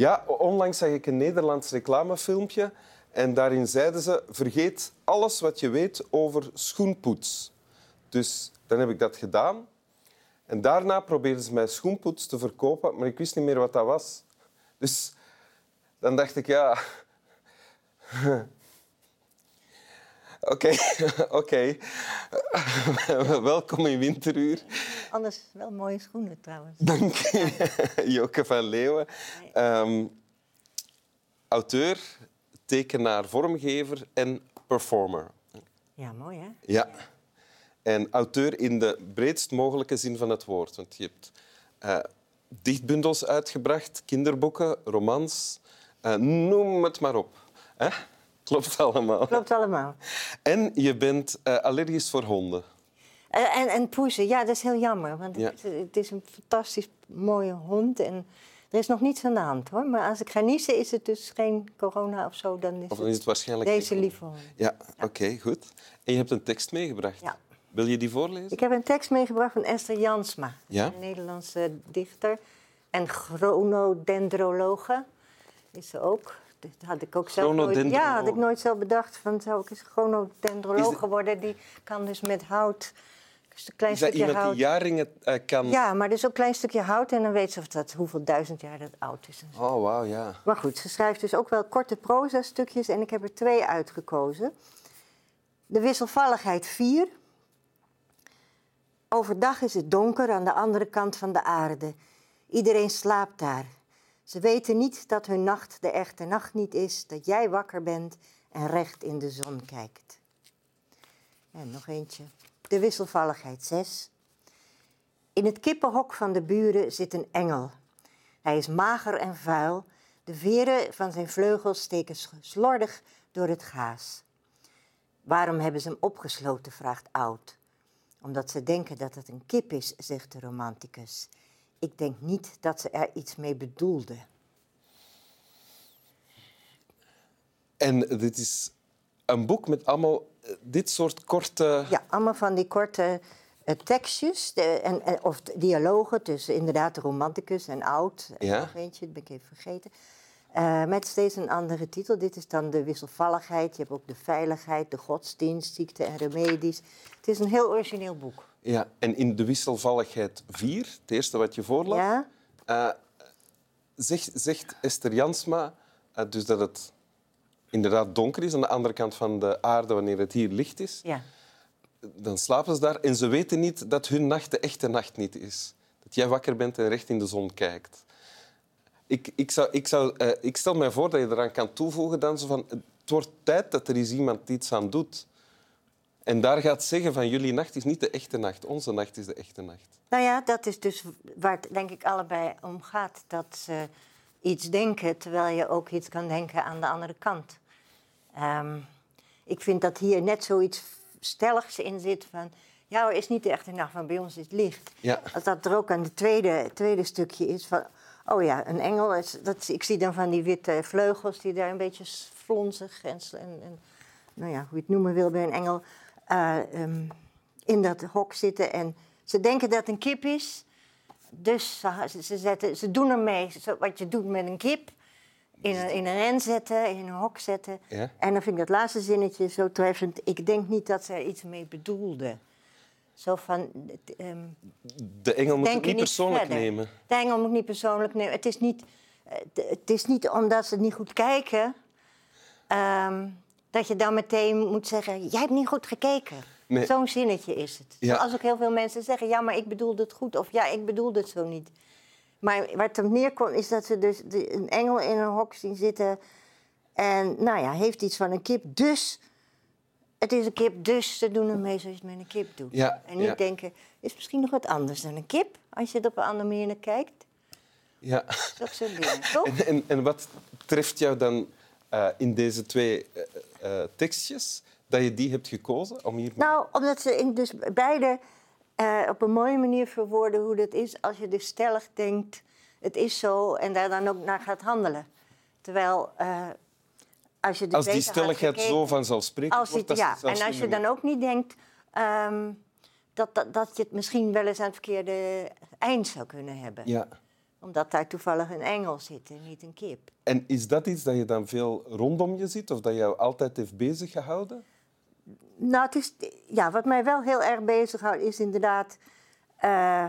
Ja, onlangs zag ik een Nederlands reclamefilmpje en daarin zeiden ze: vergeet alles wat je weet over schoenpoets. Dus dan heb ik dat gedaan. En daarna probeerden ze mij schoenpoets te verkopen, maar ik wist niet meer wat dat was. Dus dan dacht ik, ja... Oké, oké. Welkom in Winteruur. Anders wel mooie schoenen trouwens. Dank je, Joke van Leeuwen. Ehm, auteur, tekenaar, vormgever en performer. Ja, mooi hè? Ja. En auteur in de breedst mogelijke zin van het woord. Want je hebt eh, dichtbundels uitgebracht, kinderboeken, romans. eh, noem het maar op. Hè? Klopt allemaal. Klopt allemaal. En je bent eh, allergisch voor honden. Eh, en, en poezen, ja, dat is heel jammer. Want Ja. het, het is een fantastisch mooie hond. En er is nog niets aan de hand hoor. Maar als ik ga niezen, is het dus geen corona of zo. Dan is Of dan is het waarschijnlijk... deze lieve hond. Ja, oké, goed. En je hebt een tekst meegebracht. Ja. Wil je die voorlezen? Ik heb een tekst meegebracht van Esther Jansma. Ja? Een Nederlandse dichter. En chronodendrologe is ze ook. Dat had ik ook zelf nooit... Ja, had ik nooit zelf bedacht. Van zou ik eens chronodendrologe Is het- worden. Die kan dus met hout... dus een klein Is dat iemand hout. die jaringen eh, kan... Ja, maar dus ook een klein stukje hout en dan weet ze of dat, hoeveel duizend jaar dat oud is. Oh, wauw, ja. Maar goed, ze schrijft dus ook wel korte proza-stukjes en ik heb er twee uitgekozen. De wisselvalligheid 4. Overdag is het donker aan de andere kant van de aarde. Iedereen slaapt daar. Ze weten niet dat hun nacht de echte nacht niet is, dat jij wakker bent en recht in de zon kijkt. En nog eentje. De wisselvalligheid 6. In het kippenhok van de buren zit een engel. Hij is mager en vuil. De veren van zijn vleugels steken slordig door het gaas. Waarom hebben ze hem opgesloten, vraagt Oud. Omdat ze denken dat het een kip is, zegt de romanticus. Ik denk niet dat ze er iets mee bedoelde. En dit is een boek met allemaal eh, dit soort korte... Ja, allemaal van die korte eh, tekstjes de, en, en- of dialogen tussen inderdaad de romanticus en Oud. En Ja. nog eentje, dat ben ik even vergeten. Eh, met steeds een andere titel. Dit is dan de wisselvalligheid. Je hebt ook de veiligheid, de godsdienst, ziekte en remedies. Het is een heel origineel boek. Ja, en in de wisselvalligheid 4, het eerste wat je voorlas, Ja? eh, zegt, zegt Esther Jansma eh, dus dat het inderdaad donker is aan de andere kant van de aarde wanneer het hier licht is. Ja. Dan slapen ze daar en ze weten niet dat hun nacht de echte nacht niet is. Dat jij wakker bent en recht in de zon kijkt. Ik, ik, zou, ik, zou, eh, ik stel mij voor dat je eraan kan toevoegen dan zo van, het wordt tijd dat er eens iemand iets aan doet. En daar gaat zeggen van jullie nacht is niet de echte nacht, onze nacht is de echte nacht. Nou ja, dat is dus waar het denk ik allebei om gaat. Dat ze iets denken terwijl je ook iets kan denken aan de andere kant. Ehm, ik vind dat hier net zoiets stelligs in zit van... Ja, er is niet de echte nacht, van bij ons is het licht. Ja. Als dat er ook aan het tweede, tweede stukje is van... Oh ja, een engel, is- dat, ik zie dan van die witte vleugels die daar een beetje flonzig en, en, en nou ja, hoe je het noemen wil bij een engel, eh, ehm, in dat hok zitten. En ze denken dat het een kip is. Dus ze, ze, zetten, ze doen ermee wat je doet met een kip. In een, in een ren zetten, in een hok zetten. Ja. En dan vind ik dat laatste zinnetje zo treffend. Ik denk niet dat ze er iets mee bedoelde. Zo van... ehm, De engel moet het niet persoonlijk verder. nemen. De engel moet niet persoonlijk nemen. Het is niet, het is niet omdat ze niet goed kijken... ehm, dat je dan meteen moet zeggen... jij hebt niet goed gekeken. Nee. Zo'n zinnetje is het. Ja. Zoals ook heel veel mensen zeggen... ja, maar ik bedoelde het goed. Of ja, ik bedoelde het zo niet. Maar waar het op neerkomt is dat ze dus de- een engel in een hok zien zitten... en nou ja, heeft iets van een kip. Dus, het is een kip, dus ze doen ermee zoals je het met een kip doet. Ja, en niet ja. denken, is misschien nog wat anders dan een kip... als je er op een andere manier naar kijkt. Ja. Dat soort dingen, toch? En, en, en wat treft jou dan eh, in deze twee eh, tekstjes dat je die hebt gekozen om hier... Nou, omdat ze in dus beide eh, op een mooie manier verwoorden hoe dat is als je dus stellig denkt, het is zo, en daar dan ook naar gaat handelen. Terwijl eh, als je dus als die stelligheid gekeken- zo vanzelfsprekend als wordt, ja, en als je dan ook niet denkt ehm, dat, dat, dat je het misschien wel eens aan het verkeerde eind zou kunnen hebben. Ja, Omdat daar toevallig een engel zit en niet een kip. En is dat iets dat je dan veel rondom je ziet of dat jou altijd heeft bezig gehouden? Nou, het is, ja, wat mij wel heel erg bezighoudt is inderdaad eh,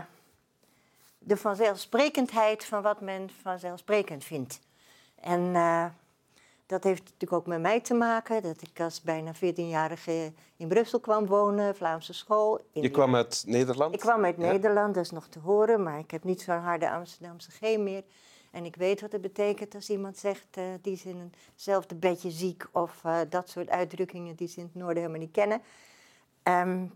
de vanzelfsprekendheid van wat men vanzelfsprekend vindt. En eh, dat heeft natuurlijk ook met mij te maken, dat ik als bijna 14-jarige in Brussel kwam wonen, Vlaamse school. In Je kwam uit Nederland? Ik kwam uit Ja. Nederland, dat is nog te horen, maar ik heb niet zo'n harde Amsterdamse G meer. En ik weet wat het betekent als iemand zegt, eh, die is in eenzelfde bedje ziek of eh, dat soort uitdrukkingen die ze in het noorden helemaal niet kennen. Ehm,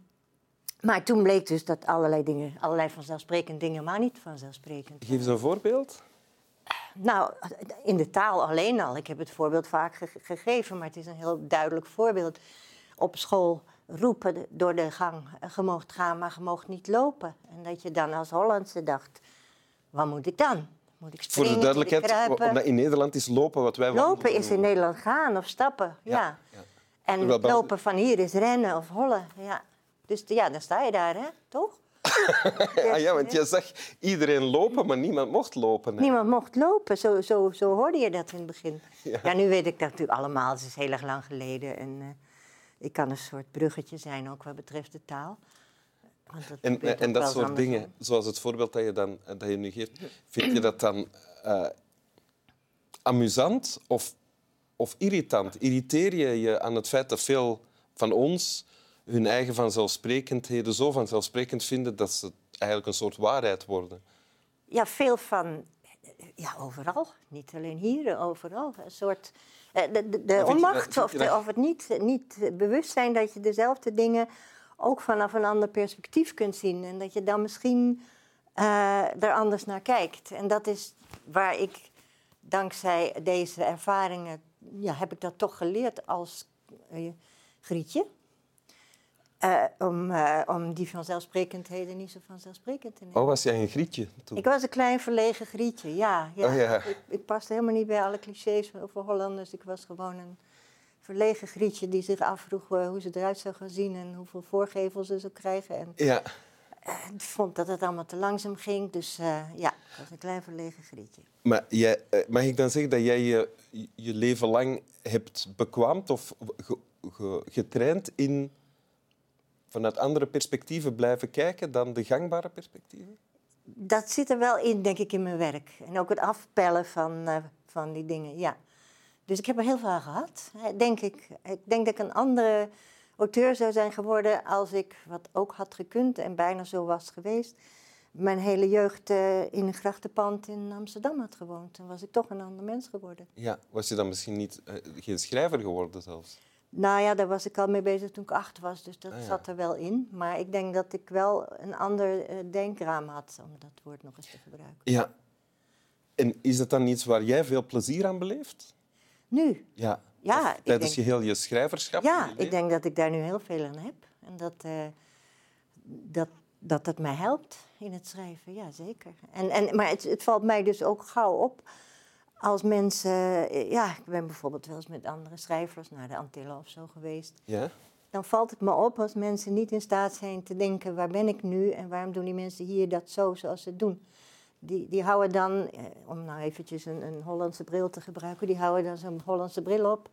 maar toen bleek dus dat allerlei dingen, allerlei vanzelfsprekende dingen, maar niet vanzelfsprekend. Geef eens een voorbeeld. Nou, in de taal alleen al. Ik heb het voorbeeld vaak ge- gegeven, maar het is een heel duidelijk voorbeeld. Op school roepen door de gang, eh, je moogt gaan, maar je moogt niet lopen. En dat je dan als Hollandse dacht, wat moet ik dan? Moet ik Voor springen, de duidelijkheid, omdat in Nederland is lopen wat wij Lopen wandelen is in. Nederland gaan of stappen, ja. ja. En lopen van hier is rennen of hollen, ja. Dus ja, dan sta je daar, hè, toch? Ah, ja, want je zag iedereen lopen, maar niemand mocht lopen. hè. Niemand mocht lopen, zo, zo, zo hoorde je dat in het begin. Ja. Ja. nu weet ik dat natuurlijk allemaal, het is heel erg lang geleden. En eh, ik kan een soort bruggetje zijn ook wat betreft de taal. Want dat En, dat soort dingen, zoals het voorbeeld dat je, dan, dat je nu geeft, vind je dat dan eh, amusant of, of irritant? Irriteer je je aan het feit dat veel van ons hun eigen vanzelfsprekendheden zo vanzelfsprekend vinden dat ze eigenlijk een soort waarheid worden? Ja, veel van, ja, overal. Niet alleen hier, overal. Een soort, eh, de, de, onmacht dat- of, de, of het niet, niet bewust zijn dat je dezelfde dingen ook vanaf een ander perspectief kunt zien. En dat je dan misschien eh, er anders naar kijkt. En dat is waar ik dankzij deze ervaringen, ja, heb ik dat toch geleerd als eh, Grietje. Eh, om, eh, om die vanzelfsprekendheden niet zo vanzelfsprekend te nemen. Oh, was jij een grietje toen? Ik was een klein verlegen grietje, ja. ja. Oh, ja. Ik, ik paste helemaal niet bij alle clichés over Hollanders. Ik was gewoon een verlegen grietje die zich afvroeg eh, hoe ze eruit zou gaan zien en hoeveel voorgevels ze zou krijgen. En Ja. ik vond dat het allemaal te langzaam ging, dus ja, ik was een klein verlegen grietje. Maar jij, mag ik dan zeggen dat jij je, je leven lang hebt bekwaamd of ge- ge- getraind in vanuit andere perspectieven blijven kijken dan de gangbare perspectieven? Dat zit er wel in, denk ik, in mijn werk. En ook het afpellen van, eh, van die dingen, ja. Dus ik heb er heel veel aan gehad, eh, denk ik. Ik denk dat ik een andere auteur zou zijn geworden als ik, wat ook had gekund en bijna zo was geweest, mijn hele jeugd eh, in een grachtenpand in Amsterdam had gewoond. Dan was ik toch een ander mens geworden. Ja, was je dan misschien niet, eh, geen schrijver geworden zelfs? Nou ja, daar was ik al mee bezig toen ik acht was, dus dat Ah, ja. zat er wel in. Maar ik denk dat ik wel een ander eh, denkraam had, om dat woord nog eens te gebruiken. Ja. En is dat dan iets waar jij veel plezier aan beleeft? Nu, Ja. Ja, Of tijdens denk- je heel je schrijverschap? Ja, je ik denk dat ik daar nu heel veel aan heb. En dat eh, dat, dat het mij helpt in het schrijven, ja zeker. En, en, maar het, het valt mij dus ook gauw op als mensen... eh, Ja, ik ben bijvoorbeeld wel eens met andere schrijvers naar de Antillen of zo geweest. Ja? Dan valt het me op als mensen niet in staat zijn te denken... waar ben ik nu en waarom doen die mensen hier dat zo zoals ze het doen? Die, die houden dan, eh, om nou eventjes een, een Hollandse bril te gebruiken... die houden dan zo'n Hollandse bril op...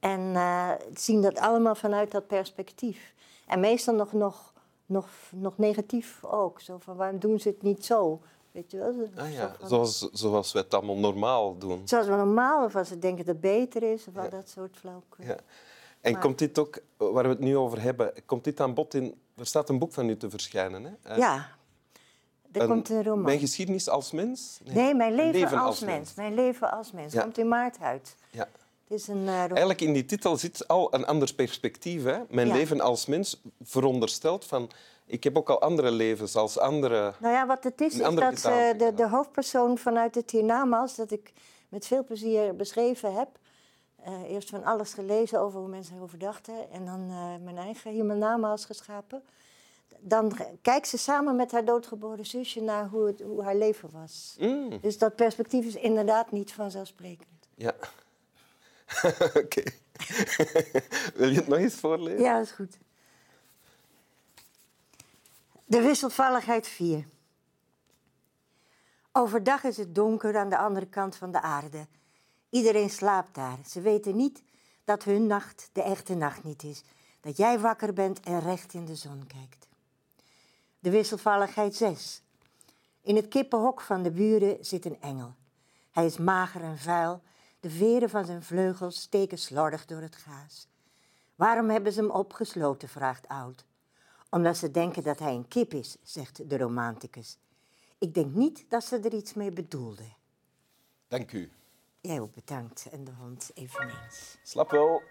En eh, zien dat allemaal vanuit dat perspectief. En meestal nog, nog, nog, nog negatief ook. Zo van, waarom doen ze het niet zo? Weet je wel? Ah, ja. van- Zoals, zoals we het allemaal normaal doen. Zoals we normaal, of als ze denken dat het beter is, of Ja. dat soort flauwekul. Ja. En Maar- komt dit ook, waar we het nu over hebben, komt dit aan bod in... Er staat een boek van u te verschijnen, hè? Eh, Ja, er komt een roman. Mijn geschiedenis als mens? Nee, mijn leven, Leven als, als mens. mens. Mijn leven als mens. Ja. Komt in maart uit. Ja. Het is een eh. Eigenlijk in die titel zit al een ander perspectief. Hè? Mijn leven als mens veronderstelt van... Ik heb ook al andere levens als andere... Nou ja, wat het is, is dat eh, de, de hoofdpersoon vanuit het hiernamaals, dat ik met veel plezier beschreven heb. eh, eerst van alles gelezen over hoe mensen erover dachten en dan eh, mijn eigen hiernamaals geschapen. Dan kijkt ze samen met haar doodgeboren zusje naar hoe, het, hoe haar leven was. Mm, Dus dat perspectief is inderdaad niet vanzelfsprekend. ja. Oké. Wil je het nog eens voorlezen? Ja, dat is goed. De wisselvalligheid 4. Overdag is het donker aan de andere kant van de aarde. Iedereen slaapt daar. Ze weten niet dat hun nacht de echte nacht niet is. Dat jij wakker bent en recht in de zon kijkt. De wisselvalligheid 6. In het kippenhok van de buren zit een engel. Hij is mager en vuil. De veren van zijn vleugels steken slordig door het gaas. Waarom hebben ze hem opgesloten? vraagt Oud. Omdat ze denken dat hij een kip is, zegt de romanticus. Ik denk niet dat ze er iets mee bedoelde. Dank u. Jij ook bedankt en de hond eveneens. Slap wel.